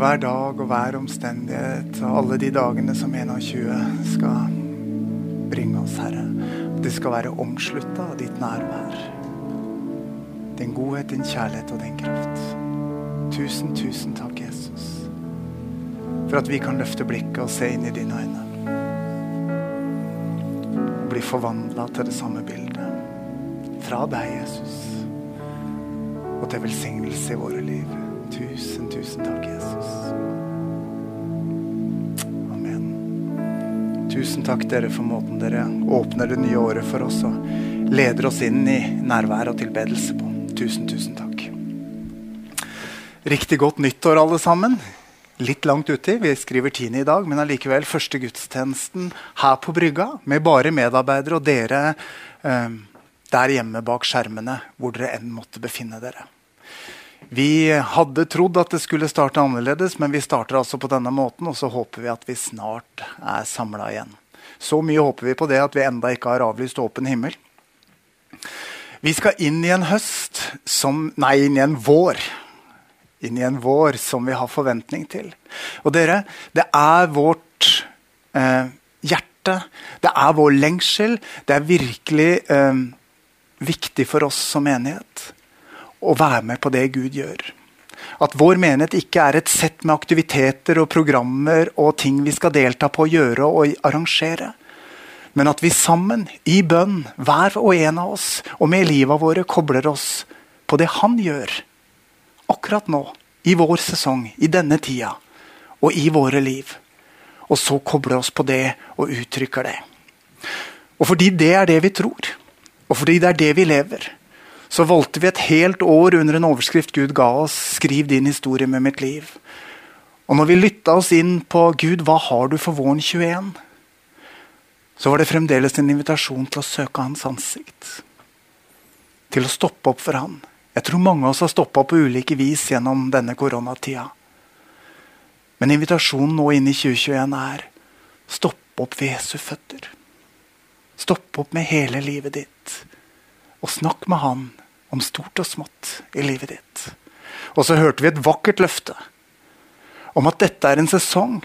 Hver dag og hver omstendighet og alle de dagene som 21 skal bringe oss, Herre, at det skal være omslutta av ditt nærvær. Din godhet, din kjærlighet og din kraft. Tusen, tusen takk, Jesus, for at vi kan løfte blikket og se inn i dine øyne Og bli forvandla til det samme bildet. Fra deg, Jesus. Og til velsignelse i våre liv. Tusen, tusen takk, Tusen takk dere for måten dere åpner det nye året for oss og leder oss inn i nærvær og tilbedelse på. Tusen, tusen takk. Riktig godt nyttår, alle sammen litt langt uti. Vi skriver 10. i dag, men allikevel første gudstjenesten her på brygga med bare medarbeidere og dere eh, der hjemme bak skjermene, hvor dere enn måtte befinne dere. Vi hadde trodd at det skulle starte annerledes, men vi starter altså på denne måten, og så håper vi at vi snart er samla igjen. Så mye håper vi på det at vi enda ikke har avlyst åpen himmel. Vi skal inn i en høst som Nei, inn i en vår inn i en vår som vi har forventning til. Og dere, det er vårt eh, hjerte, det er vår lengsel. Det er virkelig eh, viktig for oss som menighet å være med på det Gud gjør. At vår menighet ikke er et sett med aktiviteter og programmer og ting vi skal delta på, gjøre og arrangere. Men at vi sammen, i bønn, hver og en av oss, og med livet våre, kobler oss på det Han gjør akkurat nå, i vår sesong, i denne tida og i våre liv. Og så koble oss på det og uttrykker det. Og fordi det er det vi tror, og fordi det er det vi lever, så valgte vi et helt år under en overskrift Gud ga oss, 'Skriv din historie med mitt liv'. Og når vi lytta oss inn på Gud, hva har du for våren 21? Så var det fremdeles en invitasjon til å søke Hans ansikt. Til å stoppe opp for Han jeg tror mange av oss har stoppa på ulike vis gjennom denne koronatida. Men invitasjonen nå inn i 2021 er stopp opp ved Jesu føtter. Stopp opp med hele livet ditt. Og snakk med Han om stort og smått i livet ditt. Og så hørte vi et vakkert løfte om at dette er en sesong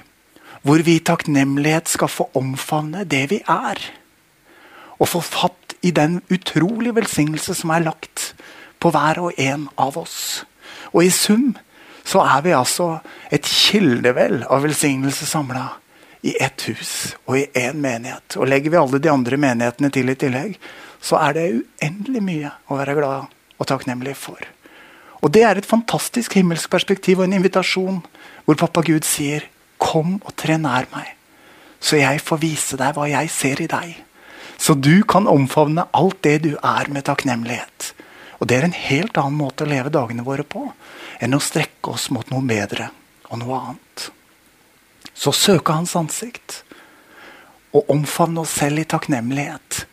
hvor vi i takknemlighet skal få omfavne det vi er. Og få fatt i den utrolige velsignelse som er lagt på hver og en av oss. Og i sum så er vi altså et kildevell av velsignelse samla i ett hus og i én menighet. Og legger vi alle de andre menighetene til i tillegg, så er det uendelig mye å være glad og takknemlige for. Og det er et fantastisk himmelsk perspektiv og en invitasjon hvor pappa Gud sier Kom og tre nær meg, så jeg får vise deg hva jeg ser i deg. Så du kan omfavne alt det du er med takknemlighet. Og Det er en helt annen måte å leve dagene våre på enn å strekke oss mot noe bedre og noe annet. Så søke Hans ansikt og omfavne oss selv i takknemlighet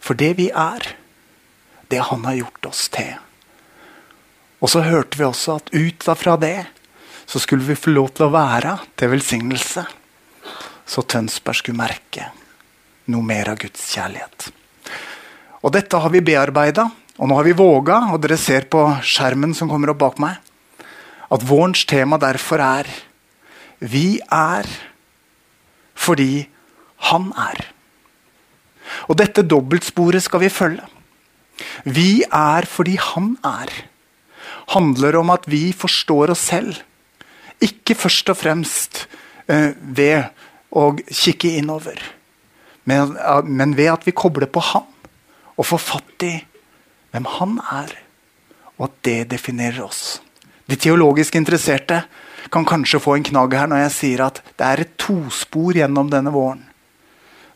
for det vi er, det Han har gjort oss til. Og så hørte vi også at ut fra det så skulle vi få lov til å være til velsignelse. Så Tønsberg skulle merke noe mer av Guds kjærlighet. Og dette har vi bearbeida, og nå har vi våga, og dere ser på skjermen som kommer opp bak meg, at vårens tema derfor er Vi er fordi Han er. Og dette dobbeltsporet skal vi følge. Vi er fordi Han er. Handler om at vi forstår oss selv ikke først og fremst eh, ved å kikke innover, men, men, ved at vi kobler på Han og får fatt i hvem Han er, og at det definerer oss. De teologisk interesserte kan kanskje få en knagg her når jeg sier at det er et tospor gjennom denne våren.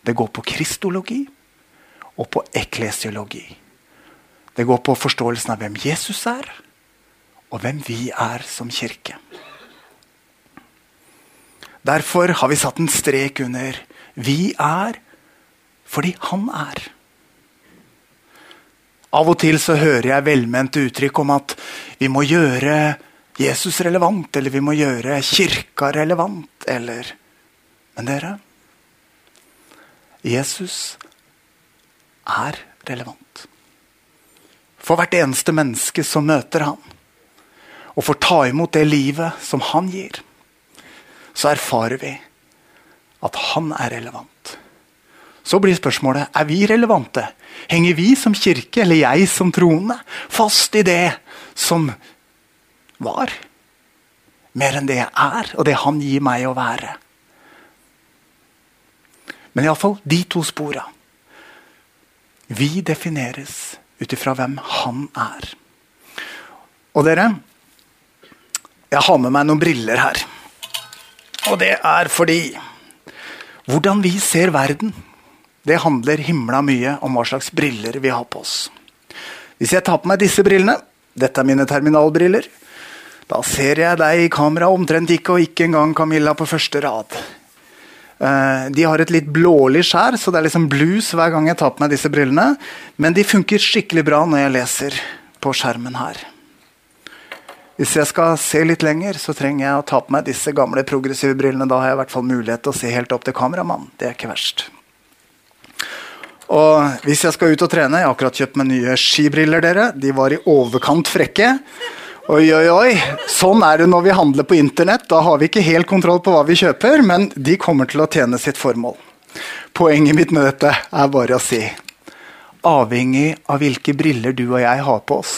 Det går på kristologi og på eklesiologi. Det går på forståelsen av hvem Jesus er, og hvem vi er som kirke. Derfor har vi satt en strek under 'vi er' fordi han er. Av og til så hører jeg velmente uttrykk om at vi må gjøre Jesus relevant, eller vi må gjøre kirka relevant, eller Men dere Jesus er relevant. For hvert eneste menneske som møter han, og får ta imot det livet som han gir, så erfarer vi at han er relevant. Så blir spørsmålet er vi relevante. Henger vi som kirke, eller jeg som troende, fast i det som var? Mer enn det jeg er, og det han gir meg å være. Men iallfall de to spora. Vi defineres ut ifra hvem han er. Og dere, jeg har med meg noen briller her. Og det er fordi hvordan vi ser verden, det handler himla mye om hva slags briller vi har på oss. Hvis jeg tar på meg disse brillene, dette er mine terminalbriller, da ser jeg deg i kamera omtrent ikke, og ikke engang Camilla på første rad. Eh, de har et litt blålig skjær, så det er liksom blues hver gang jeg tar på meg disse brillene. Men de funker skikkelig bra når jeg leser på skjermen her. Hvis jeg skal se litt lenger, så trenger jeg å ta på meg disse gamle progressive brillene. Da har jeg i hvert fall mulighet til å se helt opp til kameramannen. Det er ikke verst. Og hvis jeg skal ut og trene Jeg har akkurat kjøpt meg nye skibriller. dere. De var i overkant frekke. Oi, oi, oi. Sånn er det når vi handler på internett. Da har vi ikke helt kontroll på hva vi kjøper, men de kommer til å tjene sitt formål. Poenget mitt med dette er bare å si avhengig av hvilke briller du og jeg har på oss,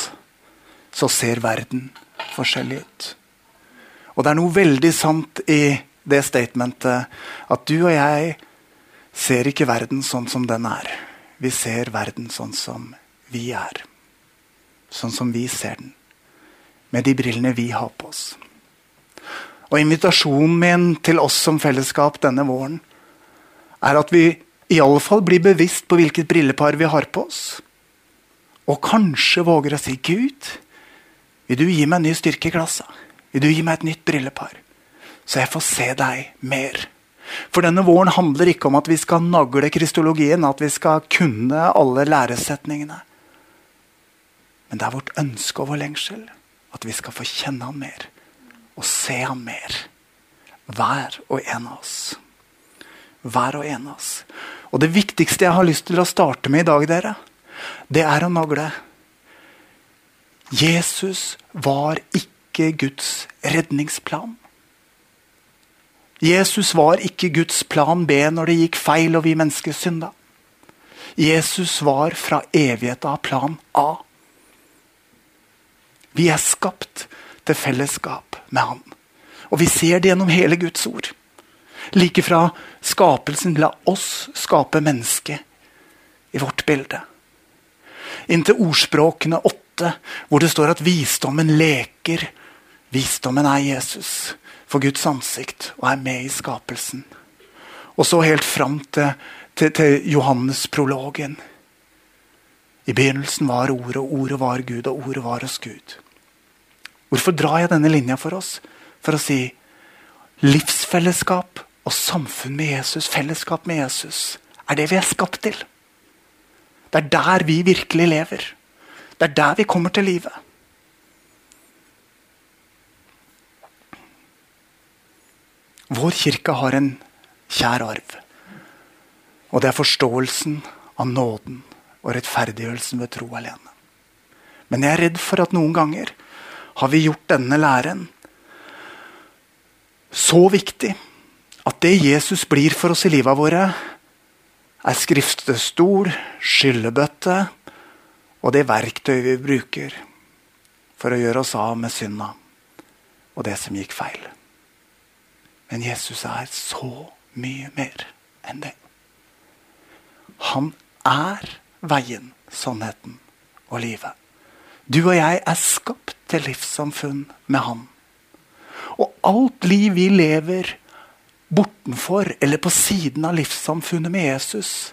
så ser verden forskjellig ut. Og det er noe veldig sant i det statementet at du og jeg ser ikke verden sånn som den er. Vi ser verden sånn som vi er. Sånn som vi ser den med de brillene vi har på oss. Og Invitasjonen min til oss som fellesskap denne våren er at vi i alle fall blir bevisst på hvilket brillepar vi har på oss. Og kanskje våger å si Gud, vil du gi meg en ny styrke i glasset? Vil du gi meg et nytt brillepar? Så jeg får se deg mer. For denne våren handler ikke om at vi skal nagle kristologien, at vi skal kunne alle læresetningene. Men det er vårt ønske og vår lengsel at vi skal få kjenne ham mer og se ham mer. Hver og en av oss. Hver og en av oss. Og det viktigste jeg har lyst til å starte med i dag, dere, det er å nagle. Jesus var ikke Guds redningsplan. Jesus var ikke Guds plan B når det gikk feil og vi mennesker synda. Jesus var fra evighet av plan A. Vi er skapt til fellesskap med Han. Og vi ser det gjennom hele Guds ord. Like fra skapelsen la oss skape mennesket i vårt bilde. Inntil ordspråkene åtte, hvor det står at visdommen leker. Visdommen er Jesus for Guds ansikt og er med i skapelsen. Og så helt fram til, til, til Johannes-prologen. I begynnelsen var Ordet, og Ordet var Gud, og Ordet var hos Gud. Hvorfor drar jeg denne linja for oss? For å si livsfellesskap og samfunn med Jesus, fellesskap med Jesus, er det vi er skapt til. Det er der vi virkelig lever. Det er der vi kommer til livet. Vår kirke har en kjær arv. Og det er forståelsen av nåden og rettferdiggjørelsen ved tro alene. Men jeg er redd for at noen ganger har vi gjort denne læren så viktig at det Jesus blir for oss i livet våre, er skriftestol, skyllebøtte og det verktøy vi bruker for å gjøre oss av med synda og det som gikk feil. Men Jesus er så mye mer enn det. Han er veien, sannheten og livet. Du og jeg er skapt til livssamfunn med Han. Og alt liv vi lever bortenfor eller på siden av livssamfunnet med Jesus,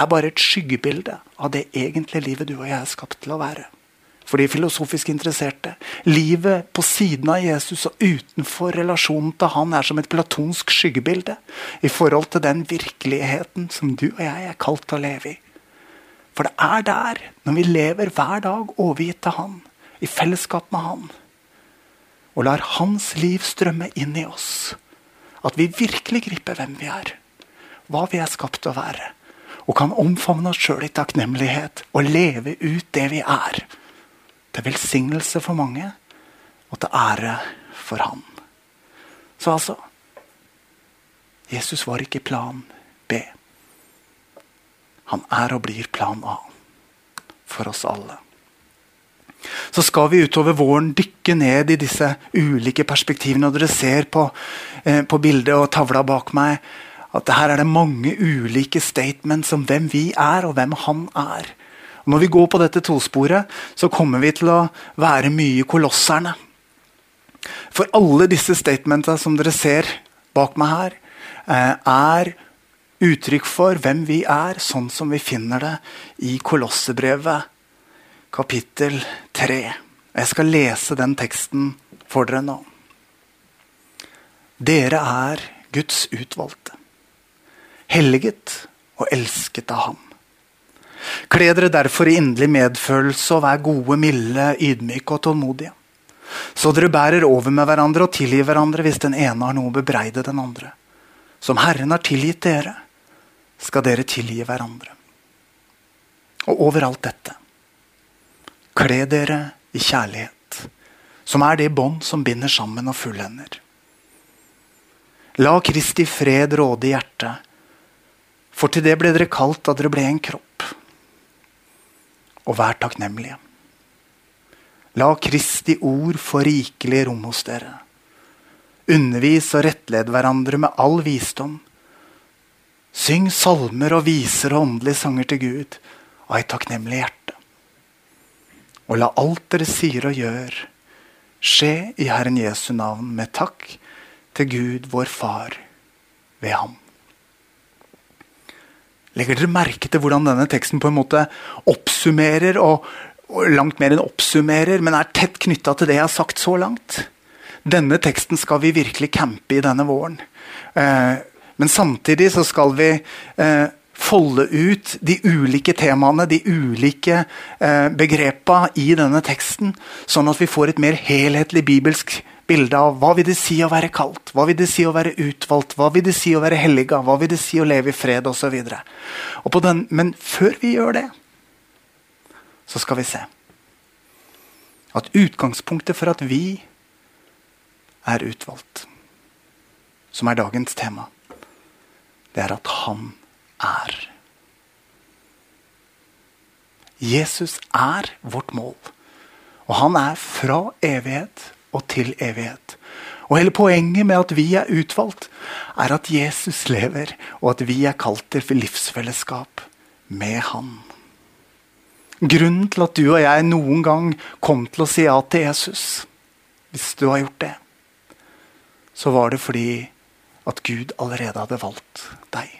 er bare et skyggebilde av det egentlige livet du og jeg er skapt til å være. for de filosofisk interesserte. Livet på siden av Jesus og utenfor relasjonen til han er som et platonsk skyggebilde i forhold til den virkeligheten som du og jeg er kalt til å leve i. For det er der, når vi lever hver dag overgitt til han, i fellesskap med han, og lar hans liv strømme inn i oss, at vi virkelig griper hvem vi er, hva vi er skapt til å være, og kan omfavne oss sjøl i takknemlighet og leve ut det vi er. Til velsignelse for mange og til ære for Han. Så altså Jesus var ikke plan B. Han er og blir plan A for oss alle. Så skal vi utover våren dykke ned i disse ulike perspektivene. Og dere ser på, eh, på bildet og tavla bak meg at her er det mange ulike statements om hvem vi er, og hvem han er. Og når vi går på dette tosporet, så kommer vi til å være mye kolosserne. For alle disse statementene som dere ser bak meg her, eh, er uttrykk for hvem vi er, sånn som vi finner det i Kolossebrevet kapittel 3. Jeg skal lese den teksten for dere nå. Dere er Guds utvalgte, helliget og elsket av Ham. Kle dere derfor i inderlig medfølelse og vær gode, milde, ydmyke og tålmodige. Så dere bærer over med hverandre og tilgir hverandre hvis den ene har noe å bebreide den andre. Som Herren har tilgitt dere, skal dere tilgi hverandre. Og overalt dette Kle dere i kjærlighet, som er det bånd som binder sammen og fullender. La Kristi fred råde i hjertet, for til det ble dere kalt da dere ble en kropp. Og vær takknemlige. La Kristi ord få rikelig rom hos dere. Undervis og rettled hverandre med all visdom. Syng salmer og viser og åndelige sanger til Gud av et takknemlig hjerte. Og la alt dere sier og gjør, skje i Herren Jesu navn med takk til Gud, vår Far, ved Ham. Legger dere merke til hvordan denne teksten på en måte oppsummerer, og, og langt mer enn oppsummerer, men er tett knytta til det jeg har sagt så langt? Denne teksten skal vi virkelig campe i denne våren. Eh, men samtidig så skal vi eh, folde ut de ulike temaene, de ulike eh, begrepa i denne teksten, sånn at vi får et mer helhetlig bibelsk bilde av hva vil det si å være kalt, hva vil det si å være utvalgt, hva vil det si å være helliga, hva vil det si å leve i fred osv. Men før vi gjør det, så skal vi se at utgangspunktet for at vi er utvalgt, som er dagens tema, det er at han er. Jesus er vårt mål. Og han er fra evighet og til evighet. Og Hele poenget med at vi er utvalgt, er at Jesus lever, og at vi er kalt til livsfellesskap med Han. Grunnen til at du og jeg noen gang kom til å si ja til Jesus, hvis du har gjort det, så var det fordi at Gud allerede hadde valgt deg.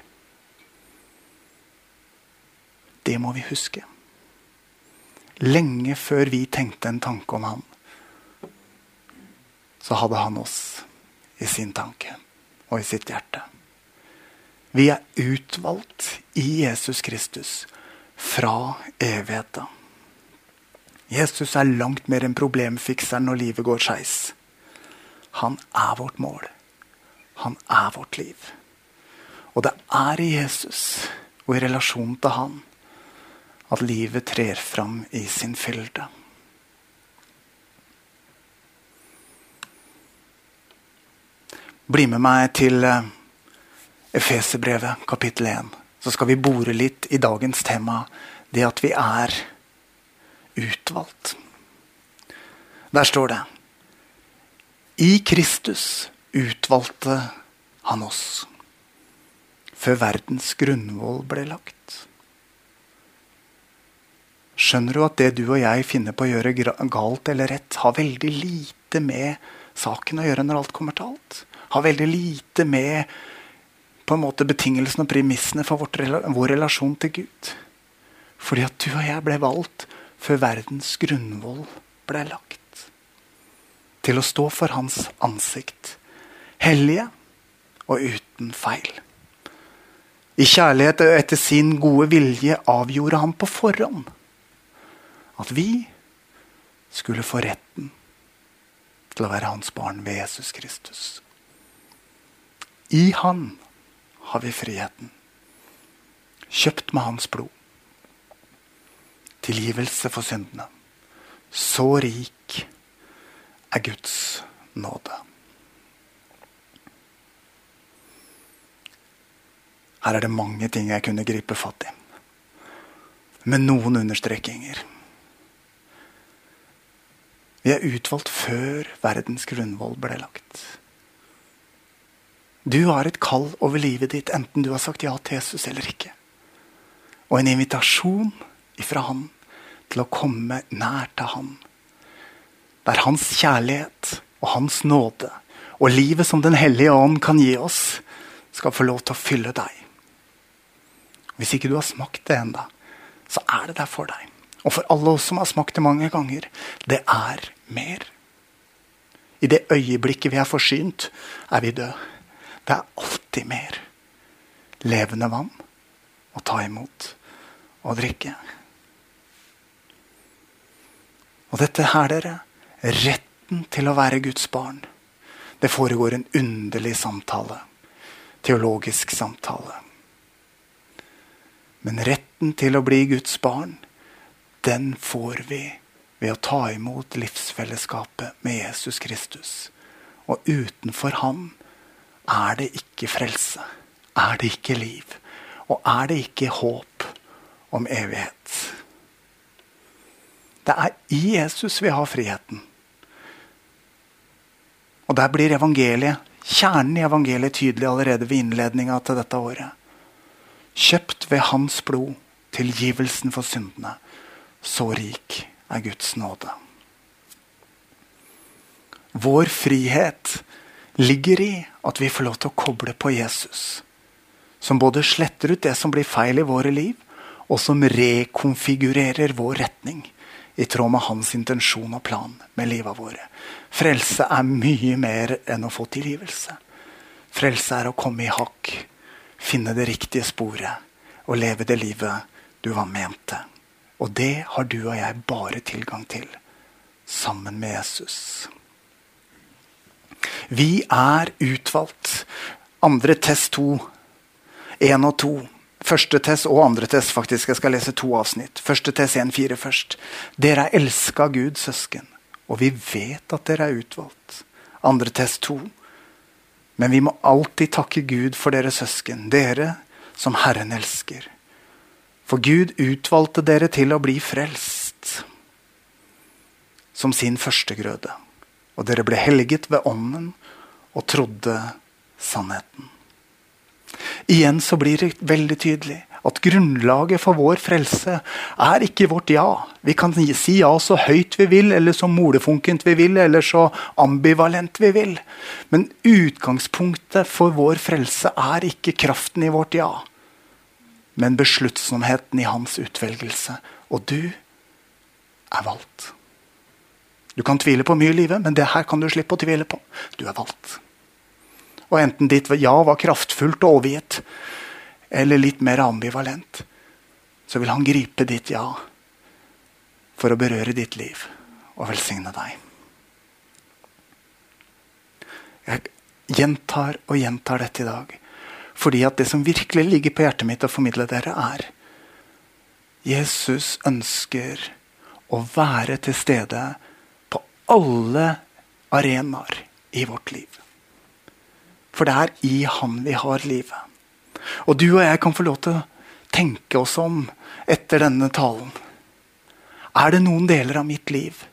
Det må vi huske. Lenge før vi tenkte en tanke om han, så hadde han oss i sin tanke og i sitt hjerte. Vi er utvalgt i Jesus Kristus fra evigheten. Jesus er langt mer en problemfikseren når livet går skeis. Han er vårt mål. Han er vårt liv. Og det er i Jesus og i relasjon til Han at livet trer fram i sin fylde. Bli med meg til eh, Efeserbrevet kapittel 1. Så skal vi bore litt i dagens tema, det at vi er utvalgt. Der står det I Kristus utvalgte han oss før verdens grunnvoll ble lagt. Skjønner du at det du og jeg finner på å gjøre galt eller rett, har veldig lite med saken å gjøre når alt kommer til alt? Har veldig lite med på en måte betingelsene og premissene for vårt, vår relasjon til Gud. Fordi at du og jeg ble valgt før verdens grunnvoll ble lagt. Til å stå for hans ansikt, hellige og uten feil. I kjærlighet og etter sin gode vilje avgjorde han på forhånd at vi skulle få retten til å være hans barn ved Jesus Kristus. I Han har vi friheten, kjøpt med Hans blod. Tilgivelse for syndene. Så rik er Guds nåde. Her er det mange ting jeg kunne gripe fatt i. Med noen understrekinger. Vi er utvalgt før verdens grunnvoll ble lagt. Du har et kall over livet ditt, enten du har sagt ja til Jesus eller ikke. Og en invitasjon ifra Han til å komme nær til Han. Der Hans kjærlighet og Hans nåde og livet som Den hellige ånd kan gi oss, skal få lov til å fylle deg. Hvis ikke du har smakt det enda, så er det der for deg. Og for alle oss som har smakt det mange ganger det er mer. I det øyeblikket vi er forsynt, er vi døde. Det er alltid mer. Levende vann å ta imot og drikke. Og dette her, dere, retten til å være Guds barn, det foregår en underlig samtale. Teologisk samtale. Men retten til å bli Guds barn, den får vi ved å ta imot livsfellesskapet med Jesus Kristus. Og utenfor ham er det ikke frelse, er det ikke liv, og er det ikke håp om evighet. Det er i Jesus vi har friheten. Og der blir evangeliet, kjernen i evangeliet tydelig allerede ved innledninga til dette året. Kjøpt ved hans blod, tilgivelsen for syndene. Så rik er Guds nåde. Vår frihet ligger i at vi får lov til å koble på Jesus. Som både sletter ut det som blir feil i våre liv, og som rekonfigurerer vår retning i tråd med hans intensjon og plan med livet våre. Frelse er mye mer enn å få tilgivelse. Frelse er å komme i hakk finne det riktige sporet og leve det livet du var ment til. Og det har du og jeg bare tilgang til sammen med Jesus. Vi er utvalgt. Andre test to. Én og to. Første test og andre test, faktisk. Jeg skal lese to avsnitt. Første test 1.4 først. Dere er elska Gud, søsken, og vi vet at dere er utvalgt. Andre test 2. Men vi må alltid takke Gud for dere søsken, dere som Herren elsker. For Gud utvalgte dere til å bli frelst som sin førstegrøde. Og dere ble helget ved Ånden og trodde sannheten. Igjen så blir det veldig tydelig at grunnlaget for vår frelse er ikke vårt ja. Vi kan si ja så høyt vi vil, eller så molefunkent vi vil, eller så ambivalent vi vil. Men utgangspunktet for vår frelse er ikke kraften i vårt ja, men besluttsomheten i hans utvelgelse. Og du er valgt. Du kan tvile på mye i livet, men det her kan du slippe å tvile på. Du er valgt. Og enten ditt ja var kraftfullt og overgitt, eller litt mer ambivalent, så vil han gripe ditt ja for å berøre ditt liv og velsigne deg. Jeg gjentar og gjentar dette i dag fordi at det som virkelig ligger på hjertet mitt å formidle dere, er Jesus ønsker å være til stede på alle arenaer i vårt liv. For det er i Han vi har livet. Og du og jeg kan få lov til å tenke oss om etter denne talen. Er det noen deler av mitt liv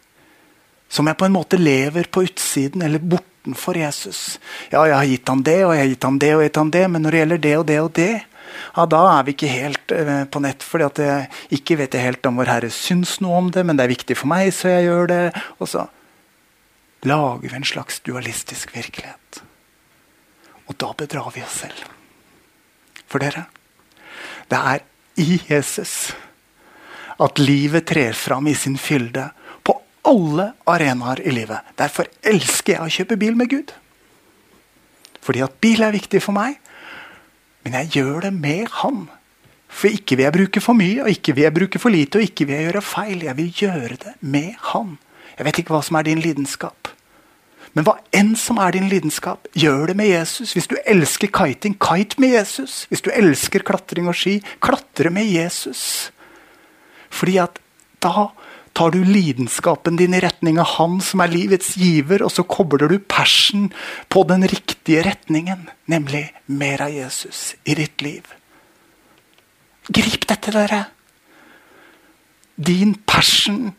som jeg på en måte lever på utsiden eller bortenfor Jesus? Ja, jeg har gitt ham det, og jeg har gitt ham det, og jeg har gitt ham det, men når det gjelder det og det og det, ja, da er vi ikke helt eh, på nett. jeg ikke vet jeg helt om vår Herre syns noe om det, men det er viktig for meg, så jeg gjør det. Og så lager vi en slags dualistisk virkelighet. Og da bedrar vi oss selv for dere. Det er i Jesus at livet trer fram i sin fylde på alle arenaer i livet. Derfor elsker jeg å kjøpe bil med Gud. Fordi at bil er viktig for meg, men jeg gjør det med Han. For ikke vil jeg bruke for mye, og ikke vil jeg bruke for lite, og ikke vil jeg gjøre feil. Jeg vil gjøre det med Han. Jeg vet ikke hva som er din lidenskap. Men hva enn som er din lidenskap, gjør det med Jesus. Hvis du elsker kiting, kite med Jesus. Hvis du elsker klatring og ski, klatre med Jesus. Fordi at da tar du lidenskapen din i retning av Han som er livets giver, og så kobler du persen på den riktige retningen, nemlig mer av Jesus i ditt liv. Grip dette, dere! Din passion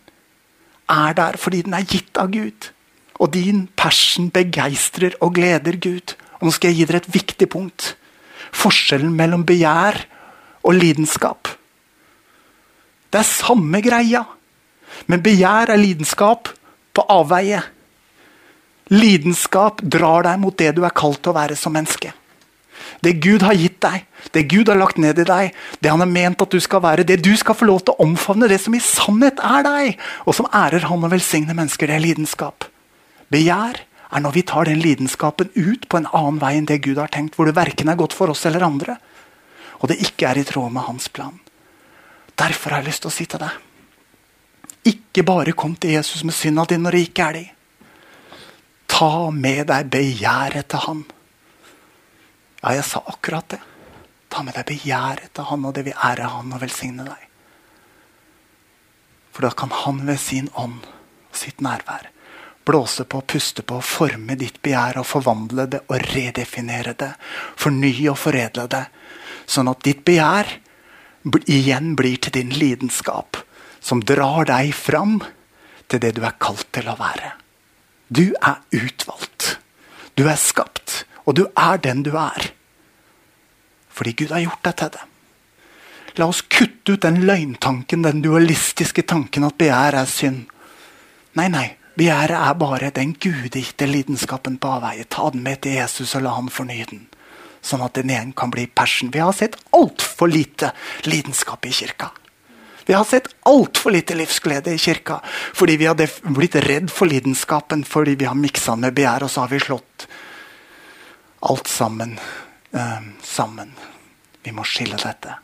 er der fordi den er gitt av Gud. Og din passion begeistrer og gleder Gud. Og nå skal jeg gi dere et viktig punkt. Forskjellen mellom begjær og lidenskap. Det er samme greia. Men begjær er lidenskap på avveie. Lidenskap drar deg mot det du er kalt til å være som menneske. Det Gud har gitt deg, det Gud har lagt ned i deg, det han har ment at du skal være, det du skal få lov til å omfavne, det som i sannhet er deg, og som ærer Han og velsigner mennesker, det er lidenskap. Begjær er når vi tar den lidenskapen ut på en annen vei enn det Gud har tenkt, hvor det verken er godt for oss eller andre, og det ikke er i tråd med hans plan. Derfor har jeg lyst til å si til deg ikke bare kom til Jesus med synda di når det ikke er de. Ta med deg begjæret til Han. Ja, jeg sa akkurat det. Ta med deg begjæret til Han, og det vil ære Han og velsigne deg. For da kan Han ved sin ånd og sitt nærvær blåse på, puste på, forme ditt begjær og forvandle det og redefinere det. Fornye og foredle det. Sånn at ditt begjær igjen blir til din lidenskap, som drar deg fram til det du er kalt til å være. Du er utvalgt. Du er skapt, og du er den du er. Fordi Gud har gjort deg til det. La oss kutte ut den løgntanken, den dualistiske tanken at begjær er synd. Nei, nei. Begjæret er bare den gudegitte lidenskapen på avveie. Ta den med til Jesus og la ham fornye den. Sånn at den igjen kan bli passion. Vi har sett altfor lite lidenskap i kirka. Vi har sett altfor lite livsglede i kirka fordi vi har blitt redd for lidenskapen fordi vi har miksa den med begjær, og så har vi slått alt sammen eh, sammen. Vi må skille dette.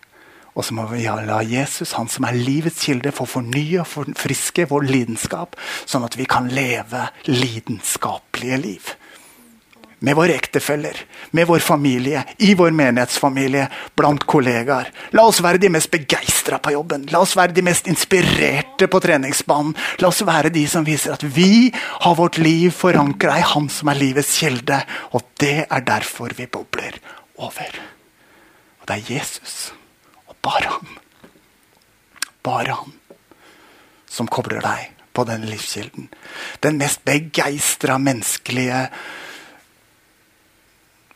Og så må vi la Jesus, han som er livets kilde, få fornye og forfriske vår lidenskap, sånn at vi kan leve lidenskapelige liv. Med våre ektefeller, med vår familie, i vår menighetsfamilie, blant kollegaer. La oss være de mest begeistra på jobben. La oss være de mest inspirerte på treningsbanen. La oss være de som viser at vi har vårt liv forankra i Han som er livets kilde. Og det er derfor vi bobler over. Og det er Jesus. Bare han. Bare han som kobler deg på den livskilden. Den mest begeistra menneskelige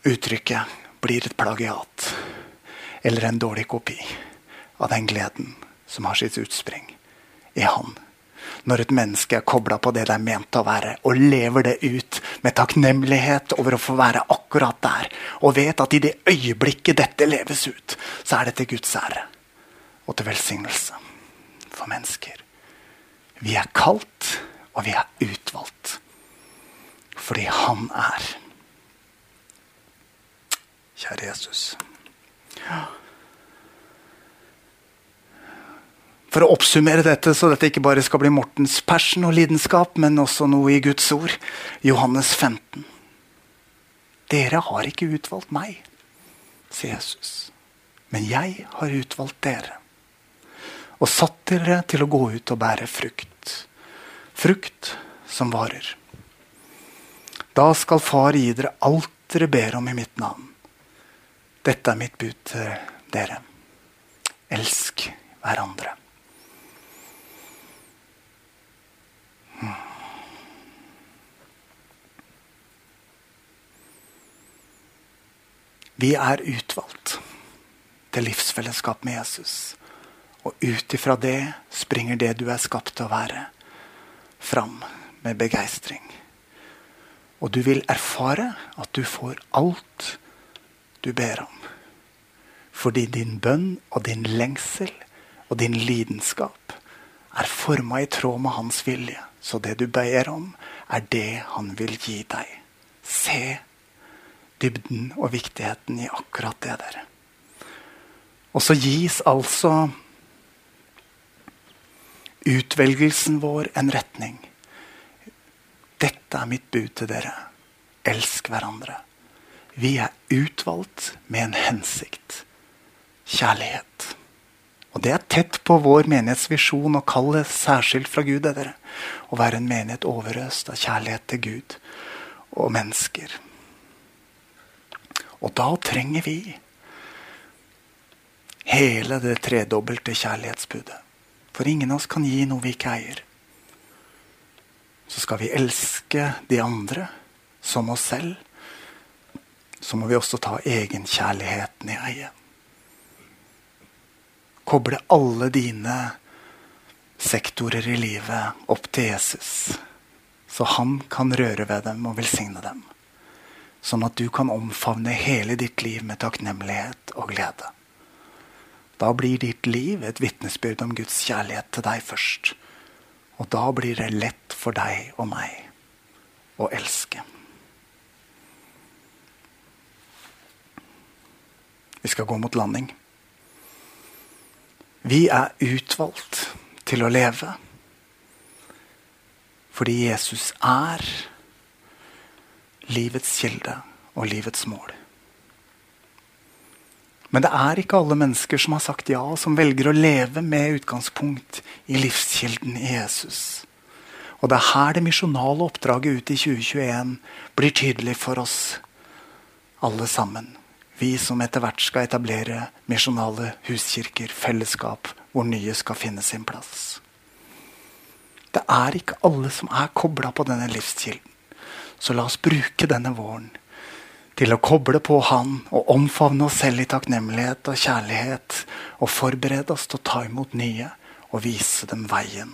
uttrykket blir et plagiat. Eller en dårlig kopi av den gleden som har sitt utspring i Han. Når et menneske er kobla på det det er ment å være, og lever det ut med takknemlighet over å få være akkurat der, og vet at i det øyeblikket dette leves ut, så er det til Guds ære og til velsignelse for mennesker. Vi er kalt, og vi er utvalgt. Fordi Han er. Kjære Jesus. Ja. For å oppsummere dette, så dette ikke bare skal bli Mortens passion og lidenskap, men også noe i Guds ord. Johannes 15. Dere har ikke utvalgt meg, sier Jesus. Men jeg har utvalgt dere. Og satt dere til å gå ut og bære frukt. Frukt som varer. Da skal Far gi dere alt dere ber om i mitt navn. Dette er mitt bud til dere. Elsk hverandre. Vi er utvalgt til livsfellesskap med Jesus. Og ut ifra det springer det du er skapt til å være, fram med begeistring. Og du vil erfare at du får alt du ber om. Fordi din bønn og din lengsel og din lidenskap er forma i tråd med hans vilje. Så det du ber om, er det han vil gi deg. Se dybden og viktigheten i akkurat det, der. Og så gis altså utvelgelsen vår en retning. Dette er mitt bud til dere. Elsk hverandre. Vi er utvalgt med en hensikt. Kjærlighet. Og det er tett på vår menighetsvisjon og kallet særskilt fra Gud. dere. Å være en menighet overøst av kjærlighet til Gud og mennesker. Og da trenger vi hele det tredobbelte kjærlighetsbudet. For ingen av oss kan gi noe vi ikke eier. Så skal vi elske de andre som oss selv. Så må vi også ta egenkjærligheten i eie. Koble alle dine sektorer i livet opp til Jesus. Så han kan røre ved dem og velsigne dem. Sånn at du kan omfavne hele ditt liv med takknemlighet og glede. Da blir ditt liv et vitnesbyrd om Guds kjærlighet til deg først. Og da blir det lett for deg og meg å elske. Vi skal gå mot landing. Vi er utvalgt til å leve fordi Jesus er livets kilde og livets mål. Men det er ikke alle mennesker som har sagt ja, som velger å leve med utgangspunkt i livskilden i Jesus. Og det er her det misjonale oppdraget ut i 2021 blir tydelig for oss alle sammen. Vi som etter hvert skal etablere misjonale huskirker, fellesskap, hvor nye skal finne sin plass. Det er ikke alle som er kobla på denne livskilden. Så la oss bruke denne våren til å koble på Han og omfavne oss selv i takknemlighet og kjærlighet. Og forberede oss til å ta imot nye og vise dem veien.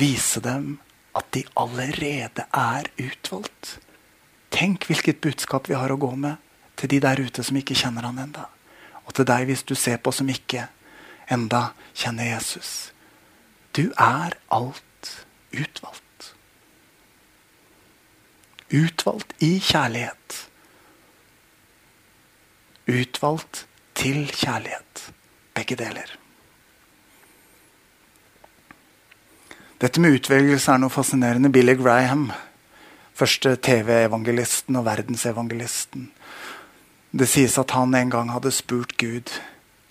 Vise dem at de allerede er utvalgt. Tenk hvilket budskap vi har å gå med til de der ute som ikke kjenner han enda. Og til deg hvis du ser på som ikke enda kjenner Jesus. Du er alt utvalgt. Utvalgt i kjærlighet. Utvalgt til kjærlighet. Begge deler. Dette med utvelgelse er noe fascinerende. Billy Graham, første TV-evangelisten og verdensevangelisten. Det sies at han en gang hadde spurt Gud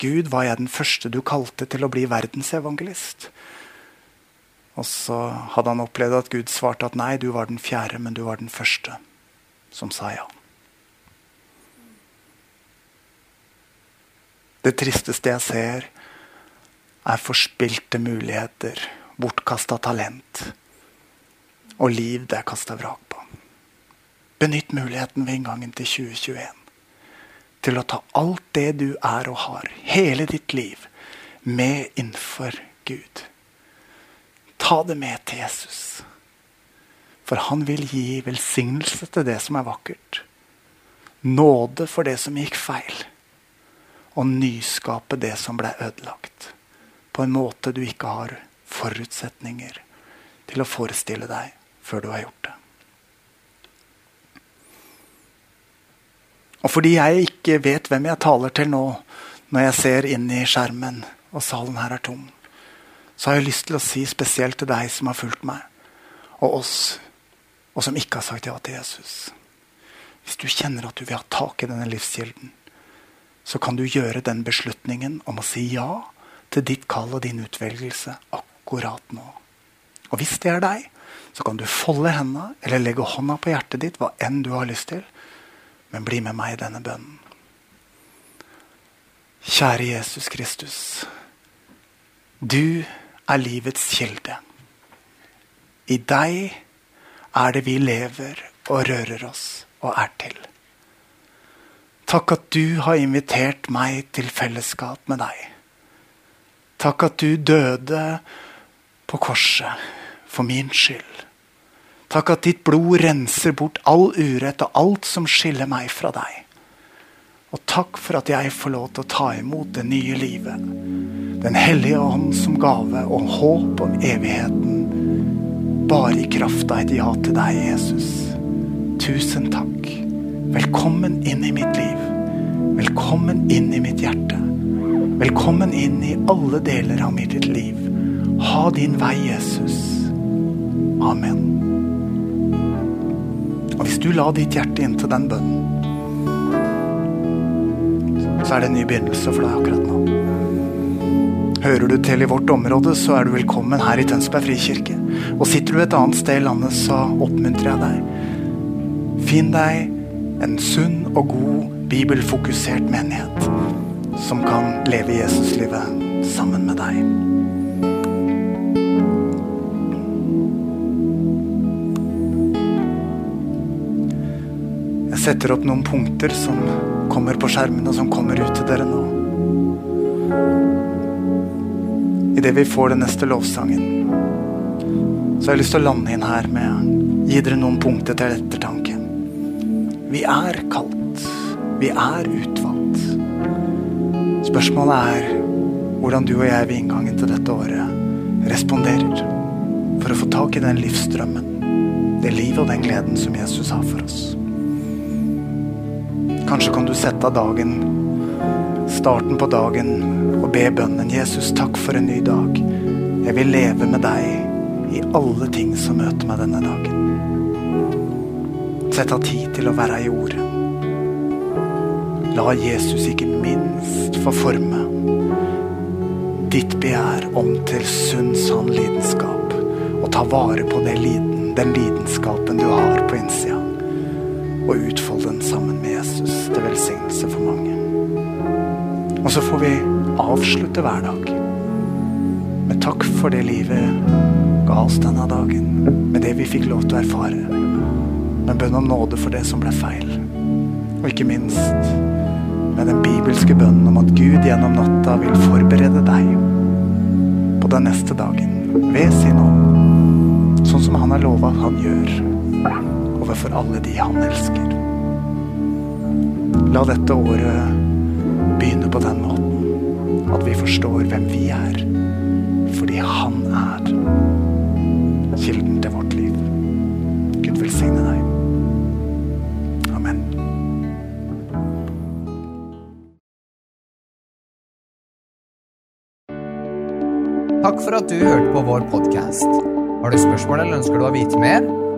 Gud, var jeg den første du kalte til å bli verdensevangelist? Og så hadde han opplevd at Gud svarte at nei, du var den fjerde, men du var den første som sa ja. Det tristeste jeg ser, er forspilte muligheter, bortkasta talent og liv det er kasta vrak. Benytt muligheten ved inngangen til 2021 til å ta alt det du er og har, hele ditt liv, med innenfor Gud. Ta det med til Jesus. For han vil gi velsignelse til det som er vakkert. Nåde for det som gikk feil. Og nyskape det som ble ødelagt. På en måte du ikke har forutsetninger til å forestille deg før du har gjort det. Og fordi jeg ikke vet hvem jeg taler til nå, når jeg ser inn i skjermen og salen her er tom, så har jeg lyst til å si spesielt til deg som har fulgt meg, og oss, og som ikke har sagt ja til Jesus. Hvis du kjenner at du vil ha tak i denne livskilden, så kan du gjøre den beslutningen om å si ja til ditt kall og din utvelgelse akkurat nå. Og hvis det er deg, så kan du folde hendene eller legge hånda på hjertet ditt, hva enn du har lyst til. Men bli med meg i denne bønnen. Kjære Jesus Kristus. Du er livets kilde. I deg er det vi lever og rører oss og er til. Takk at du har invitert meg til fellesskap med deg. Takk at du døde på korset for min skyld. Takk at ditt blod renser bort all urett og alt som skiller meg fra deg. Og takk for at jeg får lov til å ta imot det nye livet. Den hellige ånd som gave og håp om evigheten. Bare i kraft av et ja til deg, Jesus. Tusen takk. Velkommen inn i mitt liv. Velkommen inn i mitt hjerte. Velkommen inn i alle deler av mitt liv. Ha din vei, Jesus. Amen. Og hvis du la ditt hjerte inn til den bønnen, så er det en ny begynnelse for deg akkurat nå. Hører du til i vårt område, så er du velkommen her i Tønsberg frikirke. Og sitter du et annet sted i landet, så oppmuntrer jeg deg. Finn deg en sunn og god bibelfokusert menighet som kan leve Jesuslivet sammen med deg. Setter opp noen punkter som kommer på skjermen, og som kommer ut til dere nå. Idet vi får den neste lovsangen, så har jeg lyst til å lande inn her med gi dere noen punkter til ettertanke. Vi er kalt. Vi er utvalgt. Spørsmålet er hvordan du og jeg ved inngangen til dette året responderer for å få tak i den livsstrømmen, det livet og den gleden som Jesus har for oss. Kanskje kan du sette av dagen, starten på dagen, og be bønnen Jesus, takk for en ny dag. Jeg vil leve med deg i alle ting som møter meg denne dagen. Sett av tid til å være i ordet. La Jesus ikke minst få forme ditt begjær om til sunn, sann lidenskap. Og ta vare på den lidenskapen du har på innsida. Og utfolde den sammen med Jesus til velsignelse for mange. Og så får vi avslutte hver dag med takk for det livet ga oss denne dagen. Med det vi fikk lov til å erfare. Med bønn om nåde for det som ble feil. Og ikke minst med den bibelske bønnen om at Gud gjennom natta vil forberede deg på den neste dagen ved sin ånd. Sånn som han har lova at han gjør overfor alle de han elsker. La dette året begynne på den måten at vi forstår hvem vi er, fordi han er kilden til vårt liv. Gud velsigne deg. Takk for at du hørte på vår podkast. Har du spørsmål eller ønsker du å vite mer?